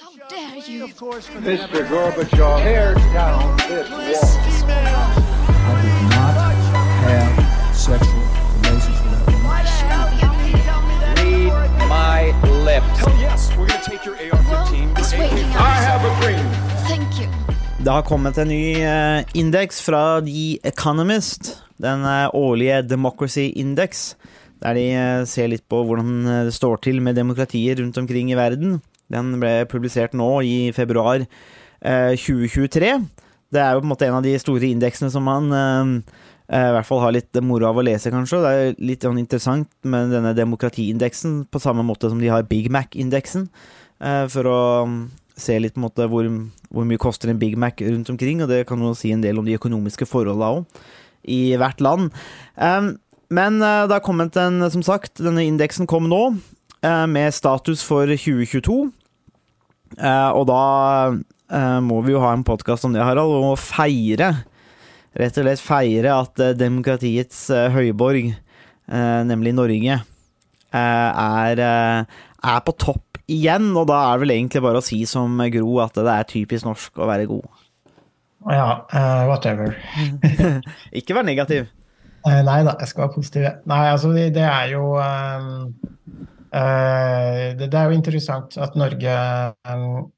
How dare you? Mr. Gorbachev, tear down this wall. I did not have sexual relations with that woman. Read my lips. Hell yes, we're gonna take your AR-15. It's your waiting AK. I have a dream. Thank you. Det har kommet en ny eh, indeks fra The Economist, den eh, årlige Democracy Index, der de eh, ser litt på hvordan det står til med demokratier rundt omkring i verden. Den ble publisert nå i februar eh, 2023. Det er jo på en måte en av de store indeksene som man eh, eh, i hvert fall har litt moro av å lese, kanskje. Det er litt sånn interessant med denne demokratiindeksen, på samme måte som de har Big Mac-indeksen, eh, for å mm, se litt på en måte hvor, hvor mye koster en Big Mac rundt omkring, og det kan jo si en del om de økonomiske forholdene òg, i hvert land. Men det har kommet en, som sagt, denne indeksen kom nå, med status for 2022. Uh, og da uh, må vi jo ha en podkast om det, Harald, og feire, rett og slett feire at uh, demokratiets høyborg, nemlig Norge, er, er på topp igjen, og da er det vel egentlig bare å si som Gro at det er typisk norsk å være god. Ja, whatever. Ikke vær negativ. Nei da, jeg skal være positiv. Nei, altså det, det er jo eh, det, det er jo interessant at Norge ehm,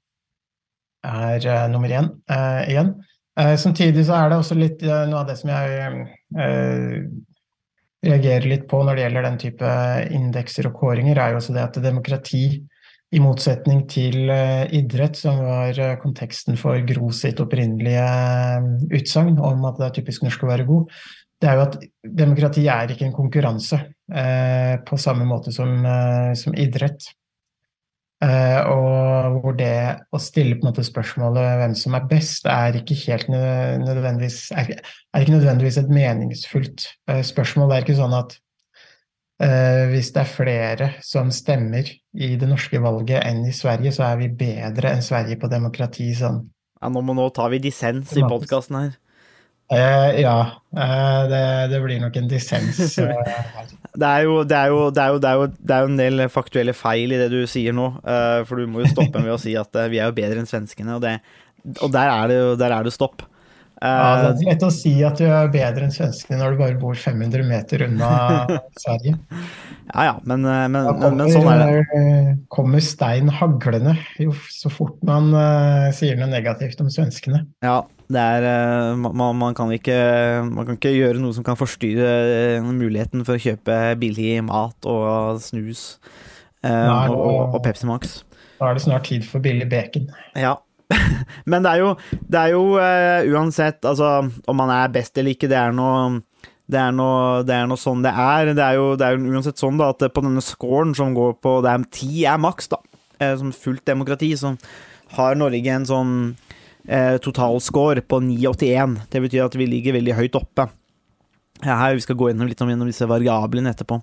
er eh, nummer én eh, igjen. Eh, samtidig så er det også litt eh, noe av det som jeg eh, reagerer litt på når det gjelder den type indekser og kåringer, er jo også det at demokrati i motsetning til eh, idrett, som var eh, konteksten for Gro sitt opprinnelige eh, utsagn om at det er typisk norsk å være god, det er jo at demokrati er ikke en konkurranse eh, på samme måte som, eh, som idrett. Eh, og hvor det å stille på en måte spørsmålet hvem som er best, er ikke helt nødvendigvis, er, er ikke nødvendigvis et meningsfullt eh, spørsmål. Det er ikke sånn at Eh, hvis det er flere som stemmer i det norske valget enn i Sverige, så er vi bedre enn Sverige på demokrati sånn. Ja, nå, må, nå tar vi dissens i podkasten her. Eh, ja, Uh, det, det blir nok en dissens. Uh. Det er, jo, det, er jo, det, er jo, det, er jo, det er jo en del faktuelle feil i det du sier nå, for du må jo stoppe med å si at vi er jo bedre enn svenskene, og, det, og der, er det, der er det stopp. ja, det er lett å si at du er bedre enn svenskene når du bare bor 500 meter unna Sverige. ja ja, men, men, kommer, men, sånn er det. kommer, stein haglende jo så fort man uh, sier noe negativt om svenskene. Ja, er eh, man, man, kan ikke, man kan ikke gjøre noe som kan forstyrre eh, muligheten for å kjøpe billig mat og snus eh, Nei, og, og, Pepsi Max. Da er det snart tid for billig bacon. Ja. Men det er jo, det er jo uh, uansett, altså om man er best eller ikke, det er noe det er noe, det er noe sånn det er. Det er jo, det er jo uansett sånn da, at på denne scoren som går på det er, 10 er maks, da, som fullt demokrati, så har Norge en sånn eh, totalscore på 9,81. Det betyr at vi ligger veldig høyt oppe. Her, vi skal gå gjennom litt om, gjennom disse variablene etterpå.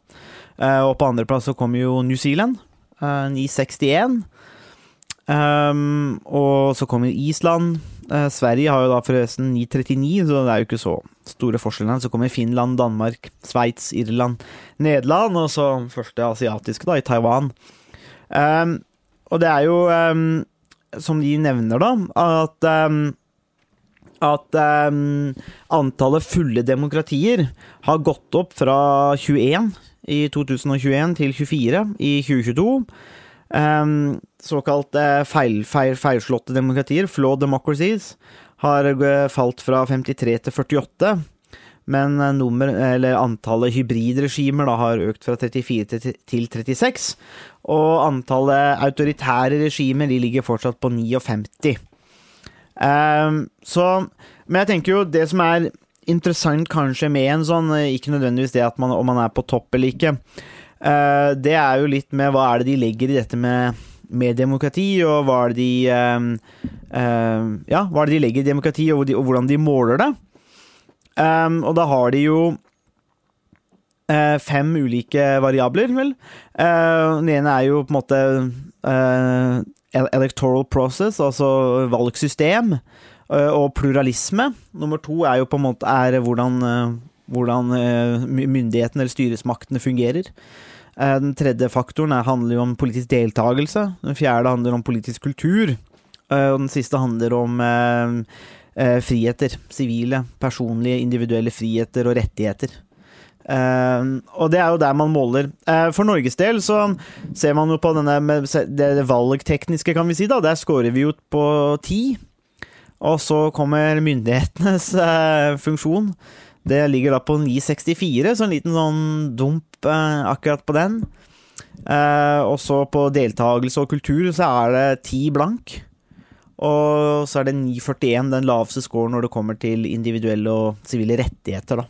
Eh, og på andreplass så kommer jo New Zealand. eh, 961. Um, og så kommer Island. Eh, Sverige har jo da forresten 939, så det er jo ikke så store forskjellene. Så kommer Finland, Danmark, Sveits, Irland, Nederland, og så første asiatiske, da, i Taiwan. Um, og det er jo, um, som de nevner, da, at um, at um, antallet fulle demokratier har gått opp fra 21 i 2021 til 24 i 2022. Um, såkalte feil, feil, feilslåtte demokratier, flaw democracies, har eh, falt fra 53 til 48. Men eh, nummer, antallet hybridregimer da, har økt fra 34 til, til 36. Og antallet autoritære regimer ligger fortsatt på 59. Um, så, men jeg tenker jo det som er interessant kanskje med en sånn, eh, ikke nødvendigvis det at man, om man er på topp eller ikke, uh, det er jo litt med hva er det de legger i dette med, med demokrati, og hva er det de um, ehm, Ja, hva er det de legger i demokrati, og, de, og hvordan de måler det. Um, og da har de jo fem ulike variabler, vel. Eh, den ene er jo på en måte eh, electoral process, altså valgsystem, eh, og pluralisme. Nummer to er jo på en måte hvordan, eh, hvordan eh, myndighetene eller styresmaktene fungerer. Eh, Den tredje faktoren er, handler jo om politisk deltakelse. Den fjerde handler om politisk kultur. Eh, Og den siste handler om eh, eh, friheter. Sivile, personlige, individuelle friheter og rettigheter. Eh, og det er jo der man måler. Uh, for Norges del så ser man jo på denne med det, valgtekniske, kan vi si. da, Der scorer vi ut på ti. Og så kommer myndighetenes uh, funksjon. Det ligger da på 9,64, så en liten sånn dump eh, akkurat på den. Eh, og så på deltakelse og kultur så er det 10 blank. Og så er det 9,41 den laveste scoren når det kommer til individuelle og sivile rettigheter, da.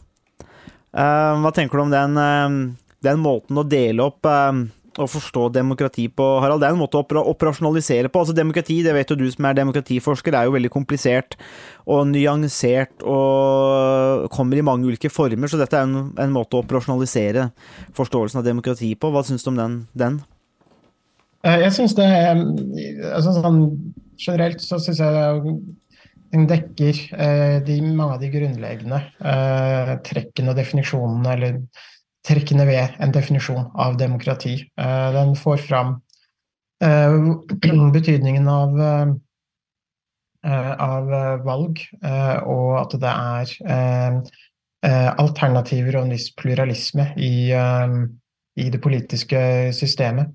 Eh, hva tenker du om den, eh, den måten å dele opp eh, og forstå demokrati på, Harald? Det er en måte å opera operasjonalisere på. Altså Demokrati, det vet jo du som er demokratiforsker, er jo veldig komplisert og nyansert og kommer i mange ulike former, så dette er en, en måte å operasjonalisere forståelsen av demokrati på. Hva syns du om den? den? Jeg syns det er altså sånn, Generelt så syns jeg den dekker eh, de, mange av de grunnleggende eh, trekkene og definisjonene, eller trekkene ved en definisjon av demokrati. Eh, den får fram betydningen av, av valg, og at det er alternativer og en viss pluralisme i, i det politiske systemet.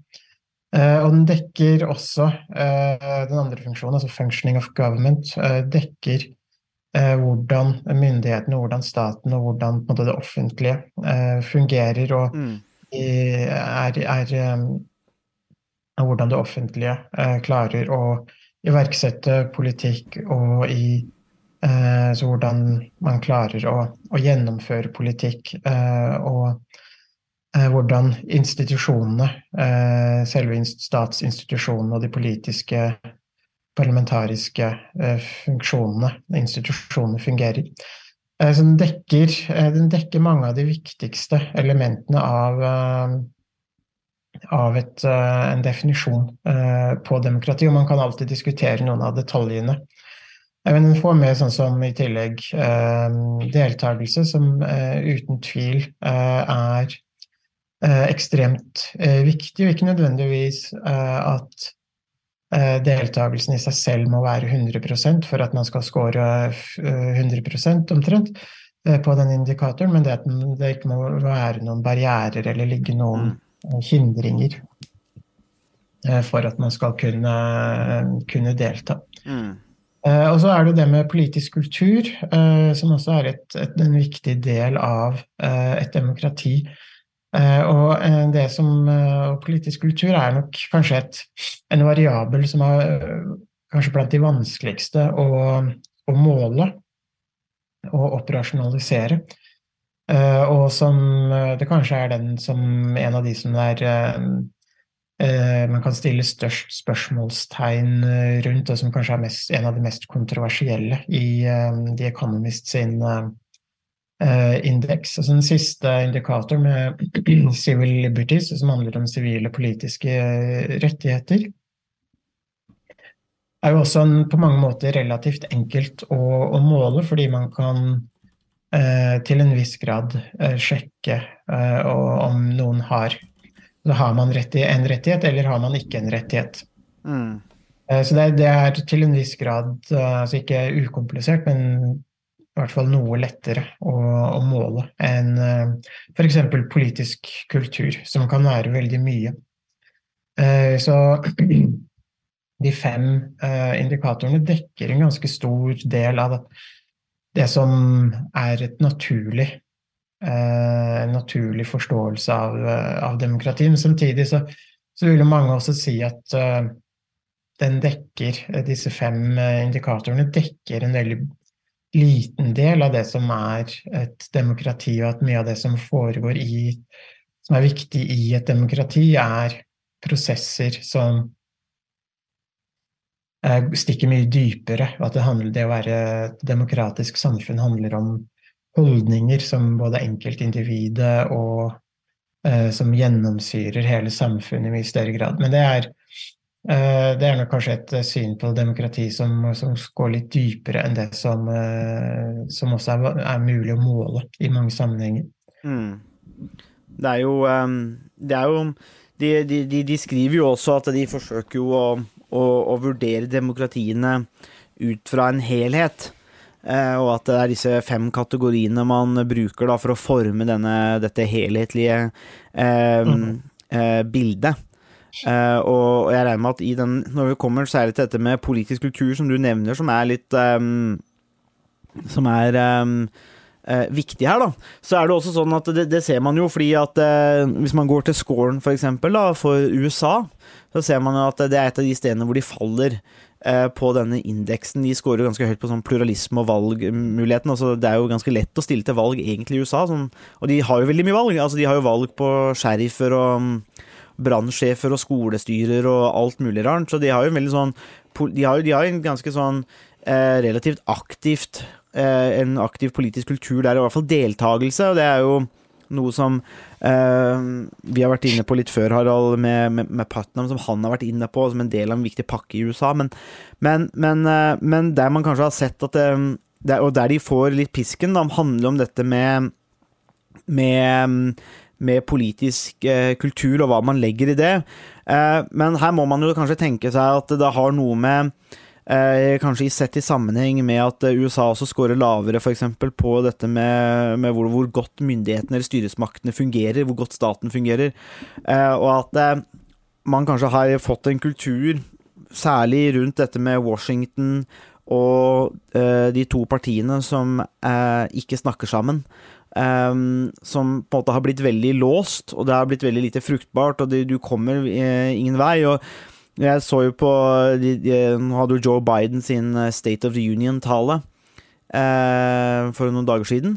Eh, og den dekker også eh, den andre funksjonen, altså 'functioning of government', eh, dekker hvordan myndighetene, hvordan staten og hvordan måte, det offentlige fungerer og Mm. i, er, er hvordan det offentlige klarer å iverksette politikk og i så hvordan man klarer å, å gjennomføre politikk og hvordan institusjonene, eh, selve inst- statsinstitusjonene og de politiske parlamentariske eh, funksjonene, institusjonene, fungerer. Eh, så den dekker, eh, den dekker mange av de viktigste elementene av, eh, av et, eh, en definisjon eh, på demokrati, og man kan alltid diskutere noen av detaljene. Eh, Men den får med sånn som i tillegg eh, deltakelse, som eh, uten tvil eh, er eh, ekstremt eh, viktig, og ikke nødvendigvis eh, at eh, deltakelsen i seg selv må være 100% for at man skal score eh, 100% omtrent eh, på den indikatoren, men det at det ikke må være noen barrierer eller ligge noen eh, hindringer eh, for at man skal kunne, kunne delta. Mm. Eh, og så er det det med politisk kultur, eh, som også er et, et, en viktig del av eh, et demokrati. Eh, og eh, det som eh, politisk kultur er nok kanskje et, en variabel som er kanskje blant de vanskeligste å, å måle og operasjonalisere. Og som det kanskje er den som en av de som er man kan stille størst spørsmålstegn rundt, og som kanskje er mest, en av de mest kontroversielle i The Economist sin indeks. Altså den siste indikator med civil liberties, som handler om sivile politiske eh, rettigheter, er jo også en, på mange måter relativt enkelt å, å måle, fordi man kan eh, til en viss grad eh, sjekke eh, om noen har så har man rettig, en rettighet, eller har man ikke en rettighet. Mm. Eh, Så det, det er til en viss grad, eh, altså ikke ukomplisert, men i hvert fall noe lettere å, å måle enn f.eks. politisk kultur, som kan være veldig mye. Eh, Så de fem eh, indikatorene dekker en ganske stor del av det, som er et naturlig eh, en naturlig forståelse av, eh, av demokrati. Men samtidig så, så vil jo mange også si at eh, den dekker, eh, disse fem eh, indikatorene dekker en veldig liten del av det som er et demokrati, og at mye av det som foregår i som er viktig i et demokrati, er prosesser som eh, stikker mye dypere. og At det, handler, det å være et demokratisk samfunn handler om holdninger som både enkeltindividet og eh, som gjennomsyrer hele samfunnet i mye større grad. Men det er, det er nok kanskje et eh, syn på demokrati som, som går litt dypere enn det som, eh, som også er, er mulig å måle i mange sammenhenger. Mm. Det er jo, det er jo de, de, de, de skriver jo også at de forsøker jo å, å, å vurdere demokratiene ut fra en helhet. Eh, og at det er disse fem kategoriene man bruker da, for å forme denne, dette helhetlige eh, eh, bildet. Eh, og jeg regner med at i den, når vi kommer særlig til dette med politisk kultur, som du nevner, som er litt um, Som er um, uh, viktig her, da, så er det også sånn at det, det ser man jo fordi at uh, hvis man går til scoren for eksempel da, for USA, så ser man jo at det er et av de stedene hvor de faller på denne indeksen. De scorer ganske høyt på sånn pluralisme og valgmuligheten. Altså, det er jo ganske lett å stille til valg egentlig i USA, sånn, og de har jo veldig mye valg. Altså, de har jo valg på sheriffer og brannsjefer og skolestyrer og alt mulig rart, så de har jo en veldig sånn De har jo de har en ganske sånn eh, relativt aktivt eh, En aktiv politisk kultur der, i hvert fall deltakelse, og det er jo noe som eh, vi har vært inne på litt før, Harald, med, med, med Putnam, som han har vært inne på som en del av en viktig pakke i USA. Men, men, men, eh, men der man kanskje har sett at det, der, Og der de får litt pisken, da, handler om dette med med, med politisk eh, kultur og hva man legger i det. Eh, men her må man jo kanskje tenke seg at det har noe med eh, Kanskje sett i sammenheng med at eh, USA også scorer lavere f.eks. på dette med, med hvor, hvor godt myndighetene eller styresmaktene fungerer, hvor godt staten fungerer, eh, og at eh, man kanskje har fått en kultur, særlig rundt dette med Washington og de to partiene som ikke snakker sammen. Ehm, som på en måte har blitt veldig låst, og det har blitt veldig lite fruktbart, og det, du kommer eh, ingen vei. og jeg så jo på de, de, Nå hadde jo Joe Biden sin eh, State of the Union-tale eh, for noen dager siden.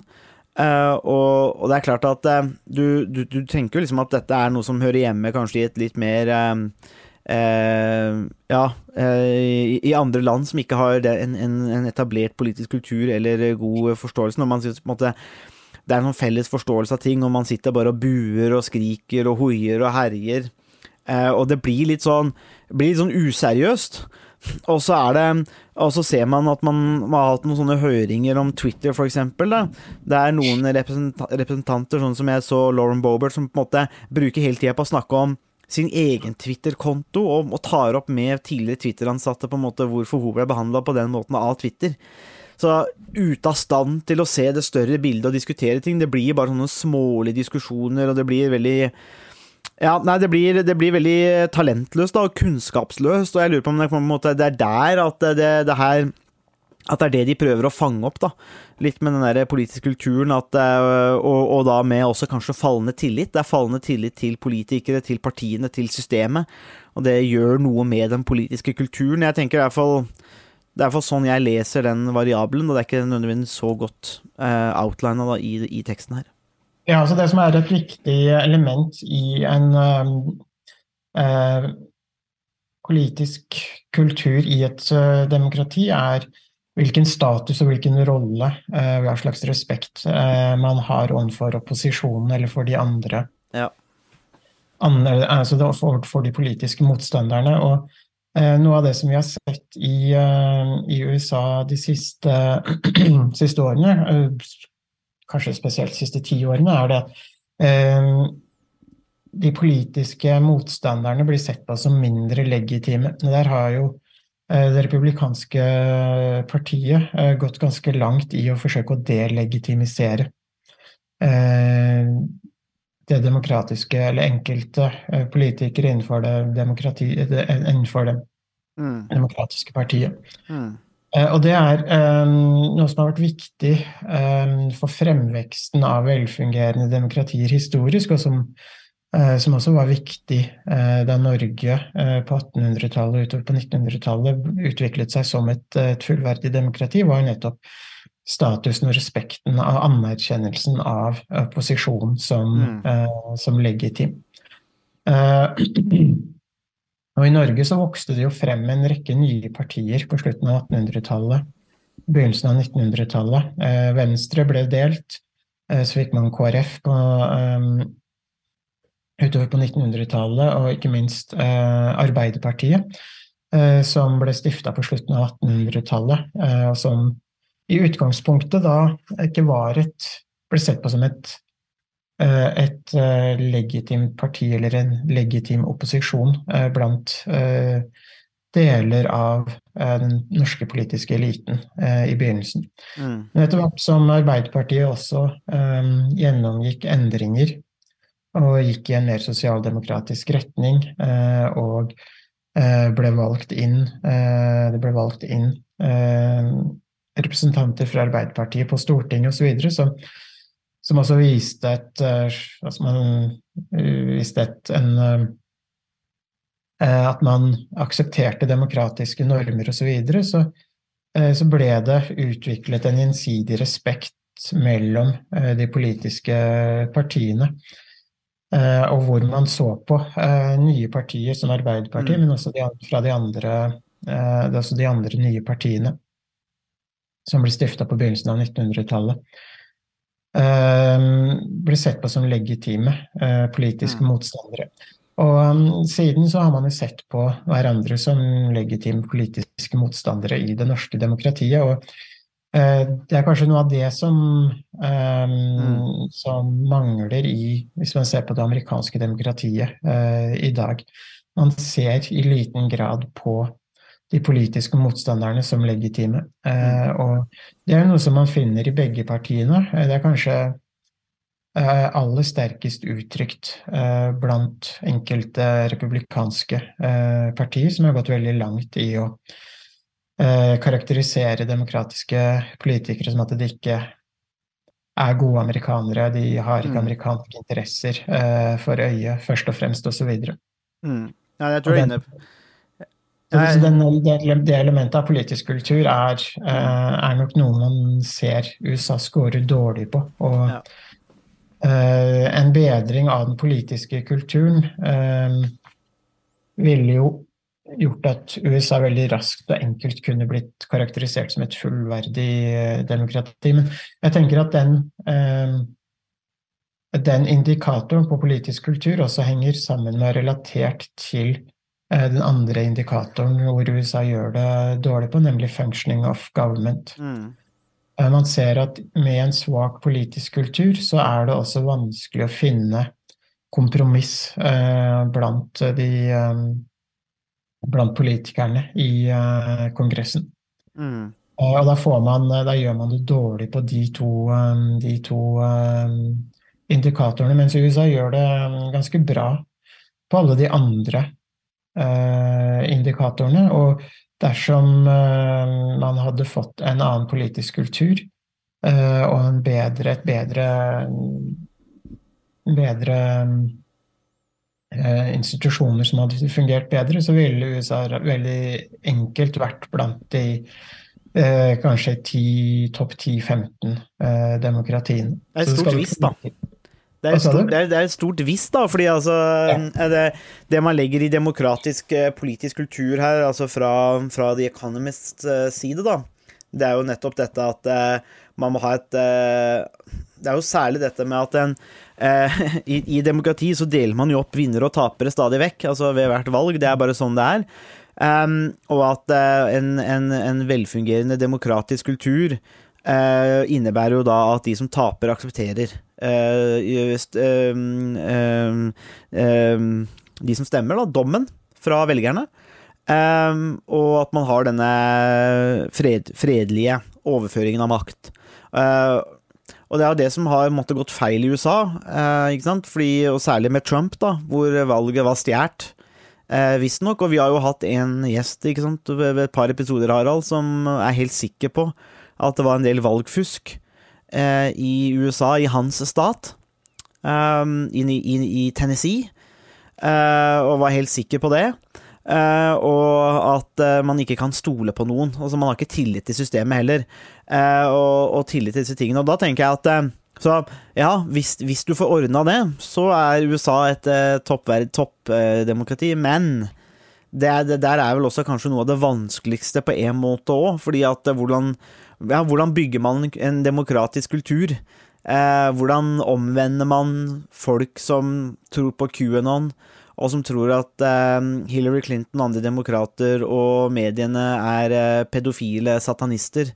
Eh, og, og det er klart at eh, du, du, du tenker jo liksom at dette er noe som hører hjemme kanskje i et litt mer eh, ja, i, i andre land som ikke har en, en, en etablert politisk kultur eller god forståelse. Når man synes på en måte det er en sånn felles forståelse av ting, og man sitter bare og buer og skriker og hoier og herjer. Eh, og det blir litt sånn, blir litt sånn useriøst. Og så det Og så ser man at man, man har hatt noen sånne høringer om Twitter, for eksempel. Det er noen representa representanter, sånn som jeg så Lauren Bobert, som på en måte bruker hele tida på å snakke om sin egen Twitter-konto, og, og tar opp med tidligere Twitter-ansatte på en måte hvorfor hun ble behandla på den måten av Twitter. Så ute av stand til å se det større bildet og diskutere ting. Det blir bare sånne smålige diskusjoner, og det blir veldig ja, nei, det blir, det blir veldig talentløst da, og kunnskapsløst, og jeg lurer på om det, på måte, det er der at det, det her at det er det de prøver å fange opp, da. Litt med den der politiske kulturen, at, øh, og, og da med også kanskje fallende tillit. Det er fallende tillit til politikere, til partiene, til systemet. Og det gjør noe med den politiske kulturen. Jeg tenker i hvert fall det er for sånn jeg leser den variabelen, og det er ikke nødvendigvis så godt uh, outlina i, i teksten her. Ja, altså Det som er et viktig element i en uh, uh, politisk kultur i et demokrati, er hvilken status og hvilken rolle, hva slags respekt man har overfor opposisjonen eller for de andre. Ja. andre altså for, for de politiske motstanderne. og noe av det som vi har sett i, i USA de siste, siste årene, kanskje spesielt de siste ti årene, er det at de politiske motstanderne blir sett på som mindre legitime. Der har jo det republikanske partiet gått ganske langt i å forsøke å delegitimisere det demokratiske, eller enkelte politikere innenfor det, demokrati, innenfor det mm. demokratiske partiet. Mm. Og det er um, noe som har vært viktig um, for fremveksten av velfungerende demokratier historisk, og som, uh, som også var viktig uh, da Norge uh, på 1800-tallet og utover på 1900-tallet utviklet seg som et, et, fullverdig demokrati, var nettopp statusen og respekten av anerkjennelsen av opposisjon som, mm. som legitim. Og I Norge så vokste det jo frem en rekke nye partier på slutten av 1800-tallet, begynnelsen av 1900-tallet. Eh, Venstre ble delt, eh, så fikk man KrF på, um, utover på 1900-tallet, og ikke minst eh, Arbeiderpartiet, eh, som ble stifta på slutten av 1800-tallet, og som i utgangspunktet da ikke var et ble sett på som et eh, et eh, legitimt parti eller en legitim opposisjon eh, blant deler av den norske politiske eliten eh, i begynnelsen. Mm. Men etter hvert som Arbeiderpartiet også eh, gjennomgikk endringer og gikk i en mer sosialdemokratisk retning eh, og ble valgt inn Det ble valgt inn representanter fra Arbeiderpartiet på Stortinget osv. Så som også viste et altså man eh, viste et, en eh, At man aksepterte demokratiske normer osv. Så, videre, så så ble det utviklet en gjensidig respekt mellom de politiske partiene. Og hvor man så på nye partier som Arbeiderpartiet, Mm. men også de, fra de andre, også de andre nye partiene som ble stifta på begynnelsen av 1900-tallet. eh, ble sett på som legitime eh, politiske Mm. motstandere. Og um, siden så har man jo sett på hverandre som legitime politiske motstandere i det norske demokratiet. Og eh, det er kanskje noe av det som, um, som mangler i Hvis man ser på det amerikanske demokratiet uh, i dag. Man ser i liten grad på de politiske motstanderne som legitime. Eh, og det er noe som man finner i begge partiene. Eh, Det er kanskje eh, aller sterkest uttrykt eh, blant enkelte republikanske eh, partier, som har gått veldig langt i å eh, karakterisere demokratiske politikere som at de ikke er gode amerikanere, de har ikke Mm. amerikanske interesser for øye, først og fremst, osv. Mm. Ja, jeg tror jeg er inne inne Så den, det, elementet av politisk kultur er, eh, er nok noe man ser USA scorer dårlig på. Og Ja. eh, en bedring av den politiske kulturen eh, ville jo gjort at USA veldig raskt og enkelt kunne blitt karakterisert som et fullverdig demokrati. Men jeg tenker at den den indikatoren på politisk kultur også henger sammen med relatert til den andre indikatoren hvor USA gjør det dårlig på, nemlig functioning of government. Mm. Eh, Man ser at med en svak politisk kultur så er det også vanskelig å finne kompromiss eh, blant de eh, blant politikerne i eh, Kongressen. Mm. Eh, Og da, får man, da gjør man det dårlig på de to, eh, de to eh, indikatorene, mens USA gjør det eh, ganske bra på alle de andre eh, indikatorene. Og dersom eh, man hadde fått en annen politisk kultur eh, og en bedre, et bedre, bedre eh, institusjoner som hadde fungert bedre, så ville USA veldig enkelt vært blant de eh, kanskje 10, topp 10-15 eh, demokratiene. Det er et stort visst, da. Det er, stort, det, er, det er et stort hvis, da, fordi altså ja. det, det man legger i demokratisk eh, politisk kultur her, altså fra, fra The Economists eh, side, da, det er jo nettopp dette at uh, man må ha et uh, Det er jo særlig dette med at en uh, i, I demokrati så deler man jo opp vinnere og tapere stadig vekk, altså ved hvert valg. Det er bare sånn det er. Um, og at eh, en, en, en velfungerende demokratisk kultur eh, innebærer jo da at de som taper, aksepterer eh, ehm, ehm, ehm, de som stemmer, da, dommen fra velgerne. Og at man har denne fred, fredelige overføringen av makt. Eh, og det er jo det som har måttet gått feil i USA, eh, ikke sant? Fordi, og særlig med Trump, da, hvor valget var stjålet. Eh, Visstnok, og vi har jo hatt en gjest ikke sant, ved et par episoder, Harald, som er helt sikker på at det var en del valgfusk i USA, i hans stat, um, i, i, Tennessee, eh, og var helt sikker på det. Uh, og at uh, man ikke kan stole på noen. Altså Man har ikke tillit til systemet heller, Uh, og, og tillit til disse tingene. Og da tenker jeg at eh, så ja, hvis, hvis du får ordna det, så er USA et toppdemokrati. Topp, men det, det der er vel også kanskje noe av det vanskeligste på en måte òg, fordi at eh, hvordan, ja, hvordan bygger man en demokratisk kultur? Eh, hvordan omvender man folk som tror på QAnon, og som tror at eh, Hillary Clinton andre demokrater og mediene er eh, pedofile satanister?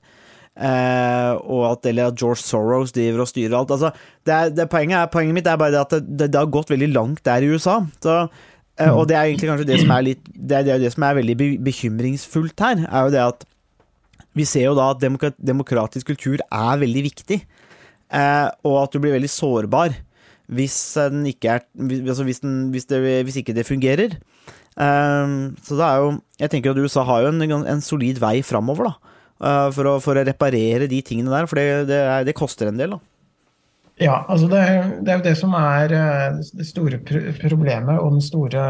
Eh, og at, eller at George Soros driver og styrer alt. Altså, det er, det, poenget, er, poenget mitt er bare det at det, det, har gått veldig langt der i USA. Så, eh, og det er egentlig kanskje det som er litt Det er det, det som er veldig bekymringsfullt her, er jo det at vi ser jo da at demokrat, demokratisk kultur er veldig viktig, eh, og at du blir veldig sårbar hvis, den ikke, er, altså hvis, den, hvis, det, hvis ikke det fungerer. Um, så det er jo Jeg tenker at USA har jo en, en solid vei framover, da. Uh, for, å, for, å, reparere de tingene der, for det, det, er, det koster en del, da. Ja, altså det, det, er jo det som er eh, det store problemet og den store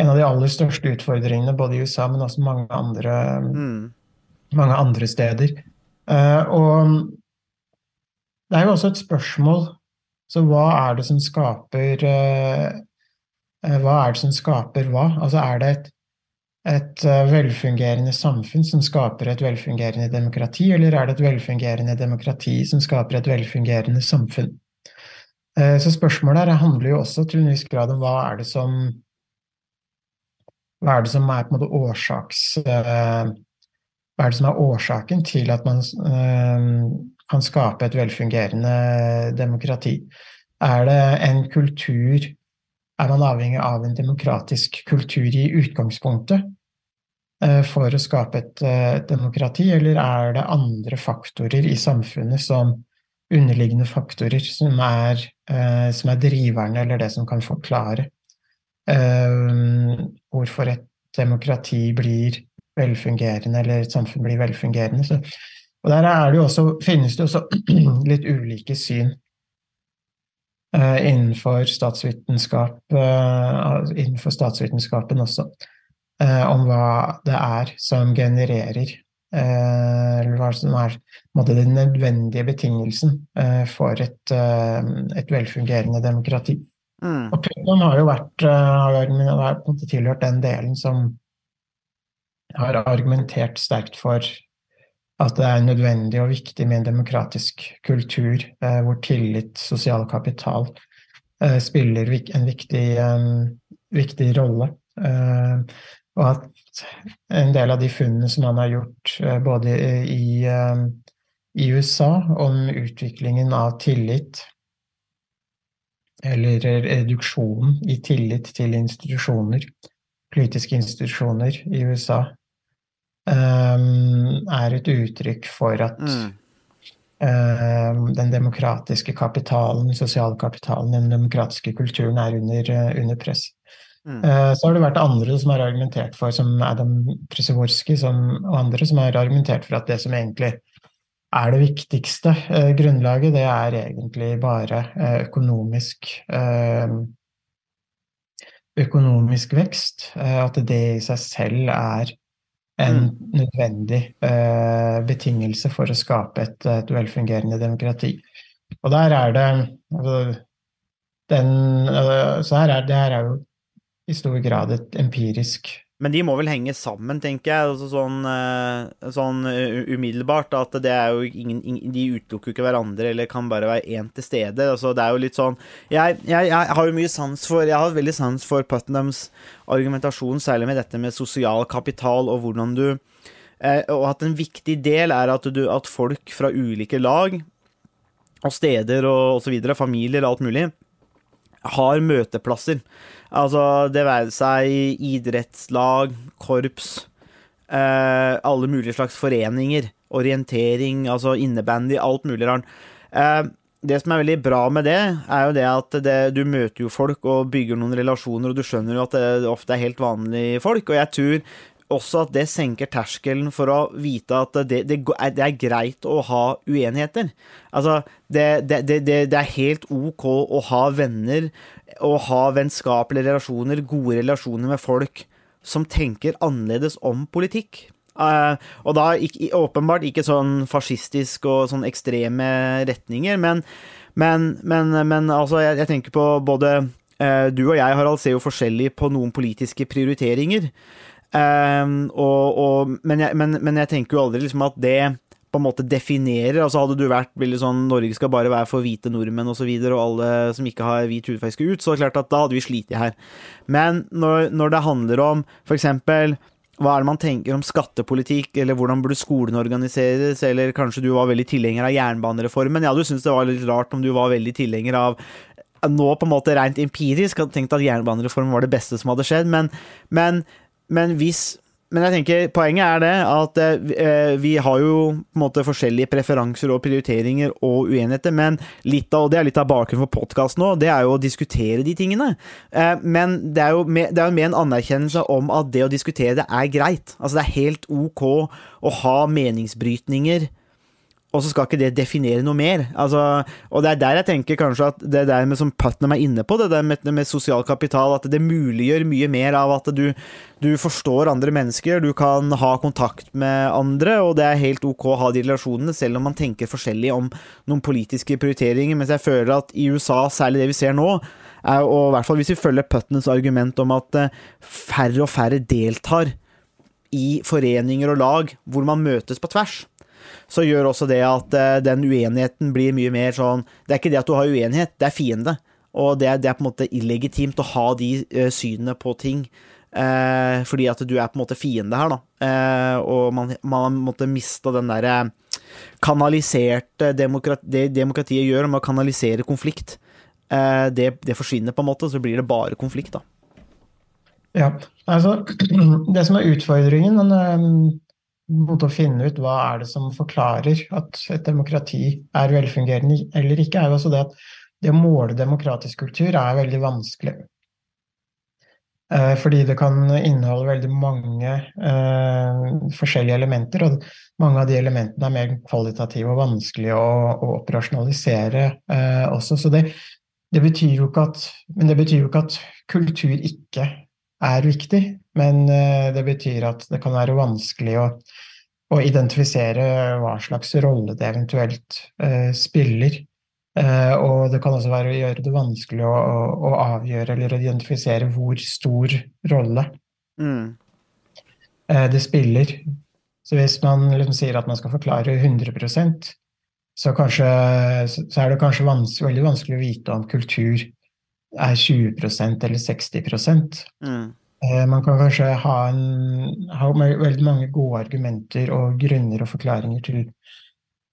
En av de aller største utfordringene både i USA, men også mange andre, mm. Mange andre steder. Uh, og det er jo også et spørsmål Så hva er det som skaper Eh, hva er det som skaper hva? Altså er det et, et eh, velfungerende samfunn som skaper et velfungerende demokrati, eller er det et velfungerende demokrati som skaper et velfungerende samfunn? Eh, så spørsmålet her handler jo også til en viss grad om hva er det som hva er det som er på en måte årsaks hva er det som er årsaken til at man kan skape et velfungerende demokrati? Er det en kultur er man avhengig av en demokratisk kultur i utgangspunktet eh, for å skape et, eh, et demokrati, eller er det andre faktorer i samfunnet som underliggende faktorer som er, eh, som er driverne, eller det som kan forklare hvorfor et demokrati blir velfungerende, eller et samfunn blir velfungerende. Så, og der det også, finnes det også litt ulike syn uh, innenfor statsvitenskap, uh, innenfor statsvitenskapen også, uh, om hva det er som genererer eller hva som er den nødvendige betingelsen for et, et velfungerende demokrati. Mm. Og Putin har jo vært, har tilhørt den delen som har argumentert sterkt for at det er nødvendig og viktig med en demokratisk kultur eh, hvor tillit, sosial kapital, eh, spiller en viktig, um, viktig rolle. Eh, og at en del av de funnene som han har gjort eh, både i, um, i, USA om utviklingen av tillit, eller reduksjonen i tillit til institusjoner, politiske institusjoner i USA, um, er et uttrykk for at mm. uh, den demokratiske kapitalen, sosialkapitalen, den demokratiske kulturen er under, uh, under press. Mm. Uh, så har det vært andre som har argumentert for, som Adam Przeworski og andre, som har argumentert for at det som egentlig er det viktigste eh, grunnlaget, det er egentlig bare økonomisk økonomisk vekst. At det i seg selv er en mm. nødvendig eh, betingelse for å skape et, et, velfungerende demokrati. Og der er det altså, den, altså Så her er, det her er jo i stor grad et empirisk men de må vel henge sammen, tenker jeg, altså sånn, eh, sånn, umiddelbart. At det er jo ingen, De utelukker ikke hverandre, eller kan bare være én til stede. Altså, det er jo litt sånn jeg, jeg, jeg, har jo mye sans for Jeg har veldig sans for Putnams argumentasjon, særlig med dette med sosial kapital, og hvordan du eh, Og at en viktig del er at, du, at folk fra ulike lag og steder og osv., familier og alt mulig, har møteplasser. Altså, det være seg idrettslag, korps, eh, alle mulige slags foreninger, orientering, altså innebandy, alt mulig rart. Eh, det som er veldig bra med det, er jo det at det, du møter jo folk og bygger noen relasjoner, og du skjønner jo at det ofte er helt vanlige folk. Og jeg tror også at det senker terskelen for å vite at det, det, det er greit å ha uenigheter. Altså, det, er helt ok å ha venner, å ha vennskapelige relasjoner, gode relasjoner med folk som tenker annerledes om politikk. Uh, og da ikke, åpenbart ikke sånn fascistisk og sånn ekstreme retninger, men, men, men, men altså, jeg, jeg, tenker på både uh, Du og jeg, Harald, ser jo forskjellig på noen politiske prioriteringer. Uh, og, og, jeg, men, jeg, tenker jo aldri liksom at det på en måte definerer altså Hadde du vært veldig sånn Norge skal bare være for hvite nordmenn osv., og, så videre, og alle som ikke har hvit hudfarge skal ut, så er det klart at da hadde vi slitt her. Men når, når det handler om f.eks. hva er det man tenker om skattepolitikk, eller hvordan burde skolen organiseres, eller kanskje du var veldig tilhenger av jernbanereformen. Ja, du syntes det var litt rart om du var veldig tilhenger av nå på en måte rent empirisk hadde tenkt at jernbanereformen var det beste som hadde skjedd, men, men, men hvis men jeg tenker, poenget er det at eh, vi har jo på en måte forskjellige preferanser og prioriteringer og uenigheter, men litt av, og det er litt av bakgrunnen for podkasten nå, det er jo å diskutere de tingene. Eh, men det er jo med, det er med en anerkjennelse om at det å diskutere det er greit. Altså det er helt ok å ha meningsbrytninger og så skal ikke det definere noe mer. Altså, og det er der jeg tenker kanskje at det der med som Putnam er inne på, det der med, med sosial kapital, at det muliggjør mye mer av at du, du, forstår andre mennesker, du kan ha kontakt med andre, og det er helt ok å ha de relasjonene, selv om man tenker forskjellig om noen politiske prioriteringer. Mens jeg føler at i USA, særlig det vi ser nå, er, og i hvert fall hvis vi følger Putnams argument om at eh, færre og færre deltar i foreninger og lag hvor man møtes på tvers så gjør også det at uh, den uenigheten blir mye mer sånn Det er ikke det at du har uenighet, det er fiende. Og det er, det er på en måte illegitimt å ha de uh, synene på ting. Eh, fordi at du er på en måte fiende her, da. og man, man måtte miste den derre kanaliserte demokrati, Det demokratiet gjør med å kanalisere konflikt, det, det, forsvinner på en måte, så blir det bare konflikt, da. Ja, altså Det som er utfordringen, måte å finne ut hva er det som forklarer at et demokrati er velfungerende eller ikke, er jo også det at det å måle demokratisk kultur er veldig vanskelig. Eh, fordi det kan inneholde veldig mange uh, forskjellige elementer, og mange av de elementene er mer kvalitative og vanskelige å, å operasjonalisere uh, også. Så det, det, betyr jo ikke at, men det betyr jo ikke at kultur ikke er viktig, men eh, det betyr at det kan være vanskelig å, å identifisere hva slags rolle det eventuelt eh, spiller. Eh, og det kan også være å gjøre det vanskelig å, å, å avgjøre eller identifisere hvor stor rolle mm. eh, det spiller. Så hvis man liksom sier at man skal forklare 100 så, kanskje, så er det kanskje vans veldig vanskelig å vite om kultur er 20% eller 60 mm. Eh, man kan kanskje ha, en, ha, veldig mange gode argumenter og grunner og forklaringer til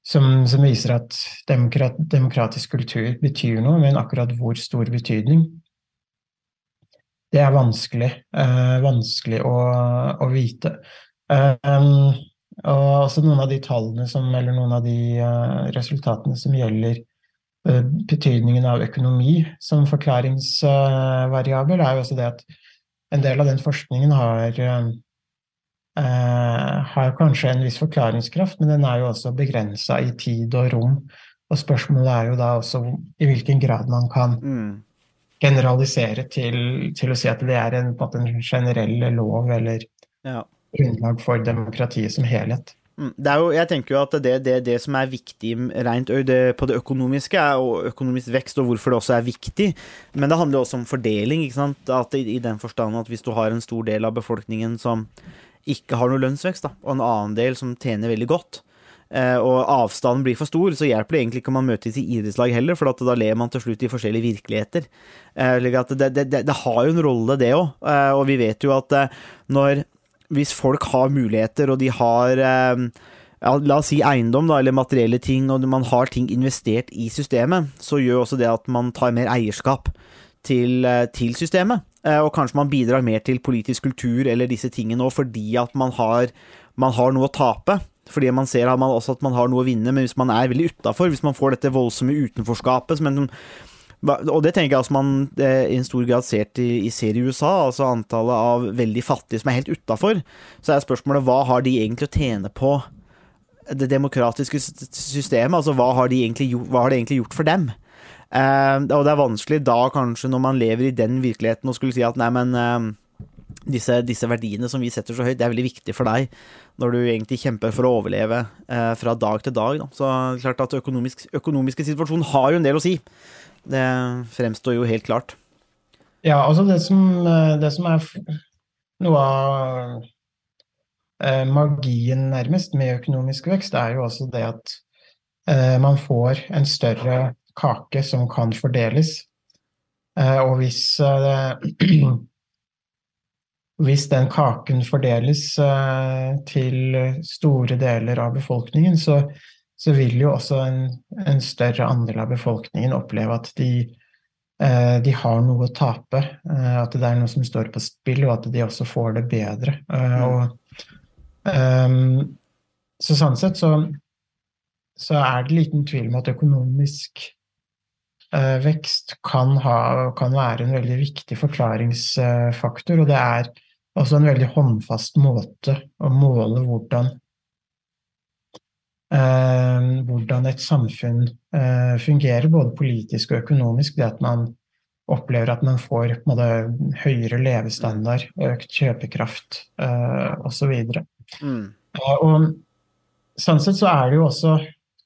som, som viser at demokrat, demokratisk kultur betyr noe, men akkurat hvor stor betydning det er vanskelig, uh, vanskelig å, å vite. Uh, um, og også noen av de tallene som, eller noen av de uh, resultatene som gjelder betydningen av økonomi som forklaringsvariabel, er jo også det at en del av den forskningen har, uh, har kanskje en viss forklaringskraft, men den er jo også begrensa i tid og rom. Og spørsmålet er jo da også i hvilken grad man kan mm. generalisere til, til, å si at det er en, en generell lov eller ja. grunnlag for demokratiet som helhet. Mm, det jo, jeg tenker jo at det, det, det som er viktig rent det, på det økonomiske, er og økonomisk vekst, og hvorfor det også er viktig. Men det handler også om fordeling. At i, i den forstand at hvis du har en stor del av befolkningen som ikke har noe lønnsvekst, da, og en annen del som tjener veldig godt, eh, og avstanden blir for stor, så hjelper det egentlig ikke om man møtes i idrettslag heller, for da ler man til slutt i forskjellige virkeligheter. Eh, det, det, det, har jo en rolle, det òg, eh, og vi vet jo at når hvis folk har muligheter, og de har eh, ja, la oss si eiendom da, eller materielle ting, og man har ting investert i systemet, så gjør også det at man tar mer eierskap til, eh, til systemet. Eh, og kanskje man bidrar mer til politisk kultur eller disse tingene òg, fordi at man har, man har, noe å tape. Fordi man ser at man også at man har noe å vinne, men hvis man er veldig utafor, hvis man får dette voldsomme utenforskapet som en og det tenker jeg altså man eh, i en stor grad ser til, i ser USA, altså antallet av veldig fattige som er helt utafor. Så er spørsmålet hva har de egentlig å tjene på det demokratiske systemet? Altså hva har, de egentlig, hva har det egentlig gjort for dem? Eh, og det er vanskelig da, kanskje, når man lever i den virkeligheten, å skulle si at nei, men eh, disse, disse, verdiene som vi setter så høyt, det er veldig viktig for deg når du egentlig kjemper for å overleve eh, fra dag til dag. Da. Så klart at økonomisk, økonomiske situasjonen har jo en del å si. Det fremstår jo helt klart. Ja, altså det som, eh, det som er noe av eh, magien nærmest med økonomisk vekst, er jo også det at eh, man får en større kake som kan fordeles. Og hvis hvis den kaken fordeles til store deler av befolkningen, så, så vil jo også en, en, større andel av befolkningen oppleve at de, eh, de har noe å tape. Eh, at det er noe som står på spill, og at de også får det bedre. Eh, Mm. og, ehm, så sånn sett så, så er det liten tvil om at økonomisk eh, vekst kan, ha, kan være en veldig viktig forklaringsfaktor, og det er også en veldig håndfast måte å måle hvordan hvordan et samfunn eh, fungerer, både politisk og økonomisk. Det at man opplever at man får måte, høyere levestandard, økt kjøpekraft eh, osv. Mm. Eh, og sånn sett så er det jo også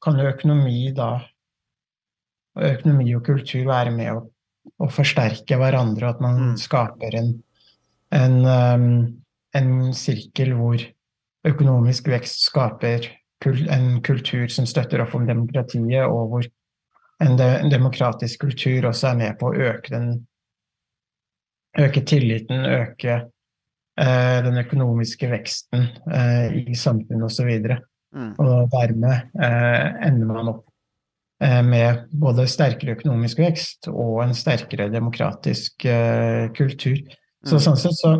Kan jo økonomi da Økonomi og kultur være med å, å forsterke hverandre, og at man Mm. skaper en, en, um, en sirkel hvor økonomisk vekst skaper en kultur som støtter opp om demokratiet, og hvor en, de en demokratisk kultur også er med på å øke den øke tilliten, øke eh, den økonomiske veksten eh, i samfunnet osv. Og, Mm. og dermed eh, ender man opp eh, med både sterkere økonomisk vekst og en sterkere demokratisk eh, kultur. Så Mm. sånn sett så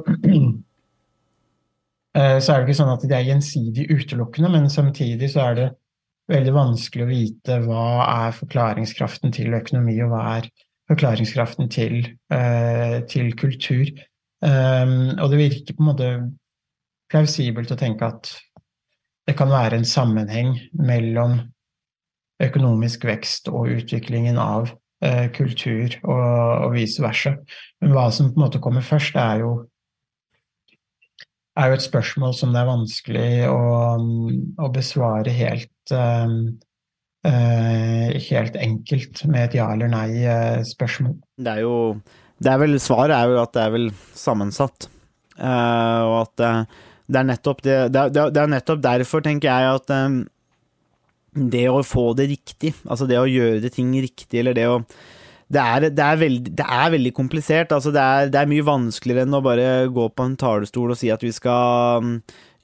så er det ikke sånn at det er gjensidig utelukkende, men samtidig så er det veldig vanskelig å vite hva er forklaringskraften til økonomi, og hva er forklaringskraften til, eh, til kultur. Um, og det virker på en måte plausibelt å tenke at det kan være en sammenheng mellom økonomisk vekst og utviklingen av eh, kultur, og, og vice versa. Men hva som på en måte kommer først, er jo er jo et spørsmål som det er vanskelig å, å besvare helt, uh, eh, helt enkelt med et ja eller nei-spørsmål. Det er jo det er vel, Svaret er jo at det er vel sammensatt. uh, og at det, det er nettopp det, det, er, det er nettopp derfor, tenker jeg, at um, det å få det riktig, altså det å gjøre det ting riktig, eller det å det er, det, er veldig, det er veldig komplisert. Altså det, er, det er mye vanskeligere enn å bare gå på en talerstol og si at vi skal mm,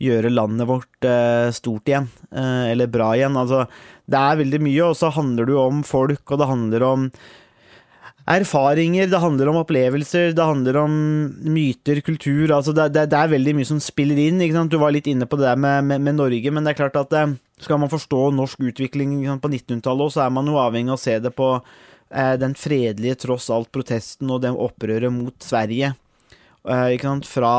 gjøre landet vårt eh, stort igjen, eh, eller bra igjen. Altså, det er veldig mye, og så handler det jo om folk, og det handler om erfaringer, det handler om opplevelser, det handler om myter, kultur. Altså det, det, det er veldig mye som spiller inn. Du var litt inne på det med, med, med Norge, men det er klart at eh, skal man forstå norsk utvikling på 1900-tallet, så er man jo avhengig av å se det på den fredelige, tross alt, protesten og det opprøret mot Sverige. Eh? Fra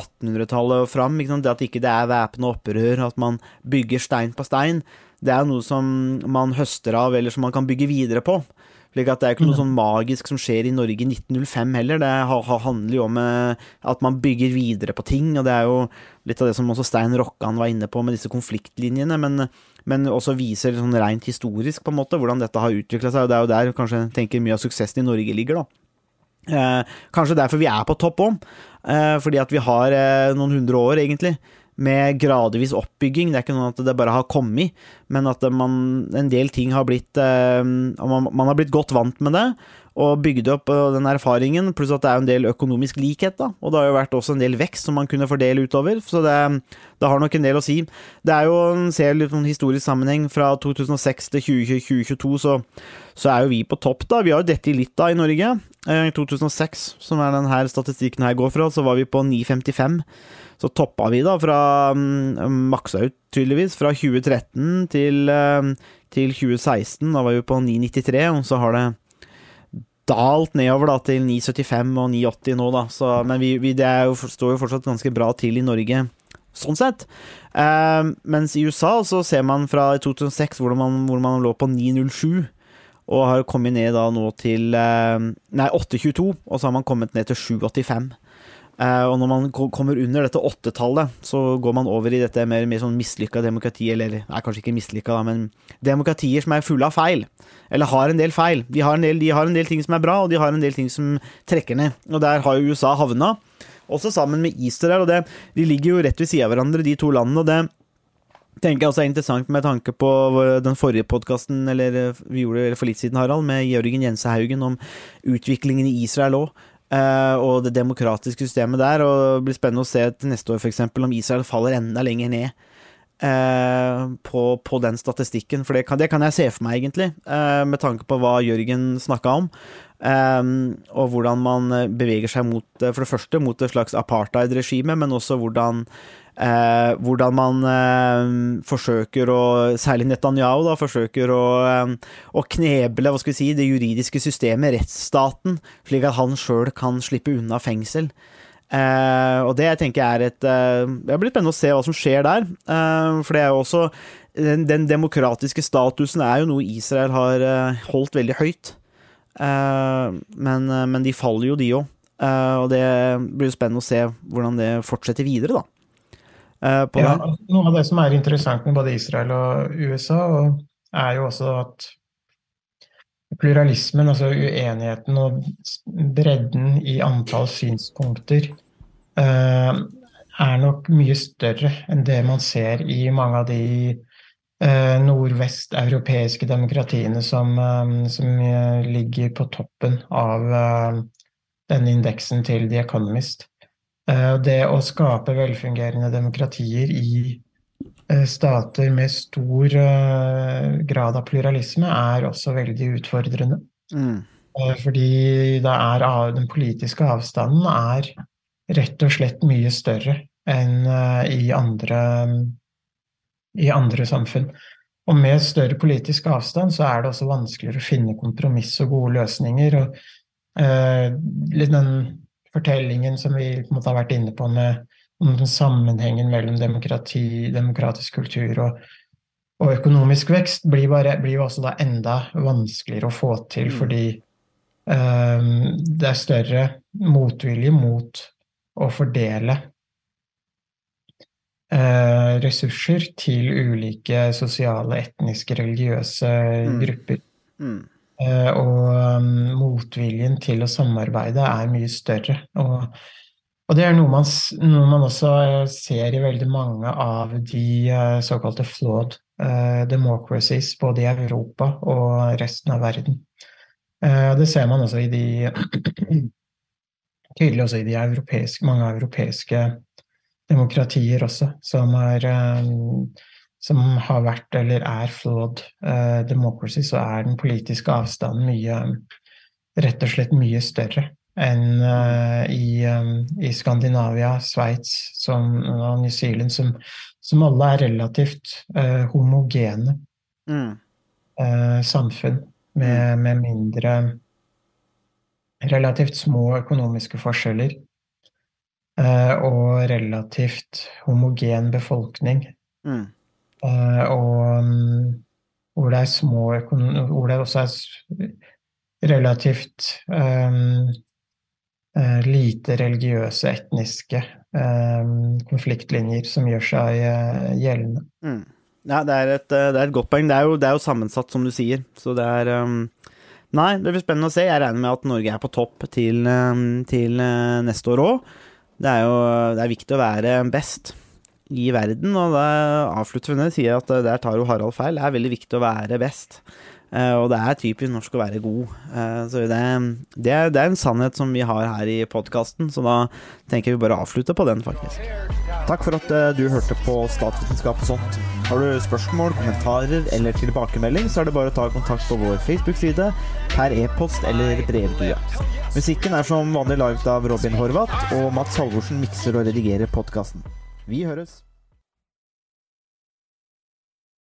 1800-tallet og fram. Det at ikke det er væpna opprør, at man bygger stein på stein, det er noe som man høster av, eller som man kan bygge videre på. Slik at Det er ikke noe sånn magisk som skjer i Norge i 1905 heller. Det handler jo om eh, at man bygger videre på ting, og det er jo litt av det som også Stein Rokkan var inne på med disse konfliktlinjene, men, men også viser sånn rent historisk på en måte hvordan dette har utvikla seg. og Det er jo der kanskje tenker mye av suksessen i Norge ligger, da. Eh, kanskje derfor vi er på topp òg, eh, fordi at vi har eh, noen hundre år, egentlig med gradvis oppbygging. Det er ikke noe at det bare har kommet, men at man, en del ting har blitt eh, man, man, har blitt godt vant med det, og bygde opp den erfaringen, pluss at det er en del økonomisk likhet, da. Og det har jo vært også en del vekst som man kunne fordele utover, så det, det har nok en del å si. Det er jo, ser litt sånn historisk sammenheng, fra 2006 til 2022, så, så er jo vi på topp, da. Vi har jo dette i litt da i Norge. I 2006, som er den her statistikken her går fra, så var vi på 9,55 så toppa vi da fra um, maksa ut, tydeligvis, fra 2013 til, um, til 2016. Da var vi på 9,93, og så har det dalt nedover da til 9,75 og 9,80 nå, da. Så, men vi, vi, det jo, står jo fortsatt ganske bra til i Norge, sånn sett. Eh, mens i USA så ser man fra 2006 hvor man, hvor man lå på 9,07 og har kommet ned da nå til Nei, 8,22, og så har man kommet ned til 7,85. Uh, og når man kommer under dette åttetallet, så går man over i dette mer, mer sånn mislykka demokrati, eller er kanskje ikke mislykka, men demokratier som er fulle av feil. Eller har en del feil. De har en del, de har en del ting som er bra, og de har en del ting som trekker ned. Og der har jo USA havna, også sammen med Israel, og det, de ligger jo rett ved sida av hverandre, de to landene, og det tenker jeg også er interessant med tanke på den forrige podkasten vi gjorde for litt siden, Harald, med Jørgen Jensehaugen om utviklingen i Israel òg. Eh, og det demokratiske systemet der. Og det blir spennende å se til neste år f.eks. om Israel faller enda lenger ned eh, på, på, den statistikken. For det kan, det kan, jeg se for meg, egentlig, eh, med tanke på hva Jørgen snakka om. Og hvordan man beveger seg mot, for det første mot et slags apartheid-regime, men også hvordan Eh, hvordan man eh, forsøker å Særlig Netanyahu da, forsøker å, eh, å, kneble hva skal vi si, det juridiske systemet, rettsstaten, slik at han sjøl kan slippe unna fengsel. Eh, og det jeg tenker er et eh, Det blir spennende å se hva som skjer der. Eh, for det er jo også den, den, demokratiske statusen er jo noe Israel har holdt veldig høyt. Men, men, de faller jo, de òg. og det blir jo spennende å se hvordan det fortsetter videre, da. Eh, ja, noe av det som er interessant med både Israel og USA, er jo også at pluralismen, altså uenigheten og bredden i antall synspunkter, eh, er nok mye større enn det man ser i mange av de eh, nordvesteuropeiske demokratiene som, som, ligger på toppen av denne indeksen til The Economist. Eh, det å skape velfungerende demokratier i eh, stater med stor eh, grad av pluralisme er også veldig utfordrende. Mm. Fordi er, den politiske avstanden er rett og slett mye større enn i andre, i andre samfunn. Og med større politisk avstand så er det også vanskeligere å finne kompromiss og gode løsninger. Og, den fortellingen som vi på en måte har vært inne på med om den sammenhengen mellom demokrati, demokratisk kultur og, og økonomisk vekst, blir, bare, blir, også da enda vanskeligere å få til, mm. fordi um, det er større motvilje mot å fordele uh, ressurser til ulike sosiale, etniske, religiøse mm. grupper. Mm. Eh, og um, motviljen til å samarbeide er mye større. Og, og det er noe man, noe man, også eh, ser i veldig mange av de uh, såkalte flawed democracies, både i Europa og resten av verden. Det ser man også i de Tydelig også i de europeiske, mange europeiske demokratier også, som er som har vært eller er flawed uh, democracy, så er den politiske avstanden mye rett og slett mye større enn uh, i, um, i, Skandinavia, Sveits og New Zealand, som, som, alle er relativt uh, homogene mm. samfunn med, mm. med, mindre Relativt små økonomiske forskjeller og relativt homogen befolkning. Mm. Eh, og mm, hvor det er små Hvor det også er relativt um, lite religiøse, etniske um, konfliktlinjer som gjør seg gjeldende. Mm. Ja, det er, et, det er, et, godt poeng. Det er, jo, det er, jo, sammensatt, som du sier. Så det er um, Nei, det blir spennende å se. Jeg regner med at Norge er på topp til, til neste år òg. Det er jo det er viktig å være best i verden. Og det avslutter hun med å si at der tar jo Harald feil. Det er veldig viktig å være best. Uh, og det er typisk norsk å være god. Uh, så det, det, er, det, er, en sannhet som vi har her i podkasten, så da tenker vi bare å avslutte på den, faktisk. Takk for at uh, du hørte på Statsvitenskap og sånt. Har du spørsmål, kommentarer eller tilbakemelding, så er det bare å ta kontakt på vår Facebook-side, per e-post eller brevdue. Musikken er som vanlig laget av Robin Horvath, og Mats Halvorsen mikser og redigerer podkasten. Vi høres!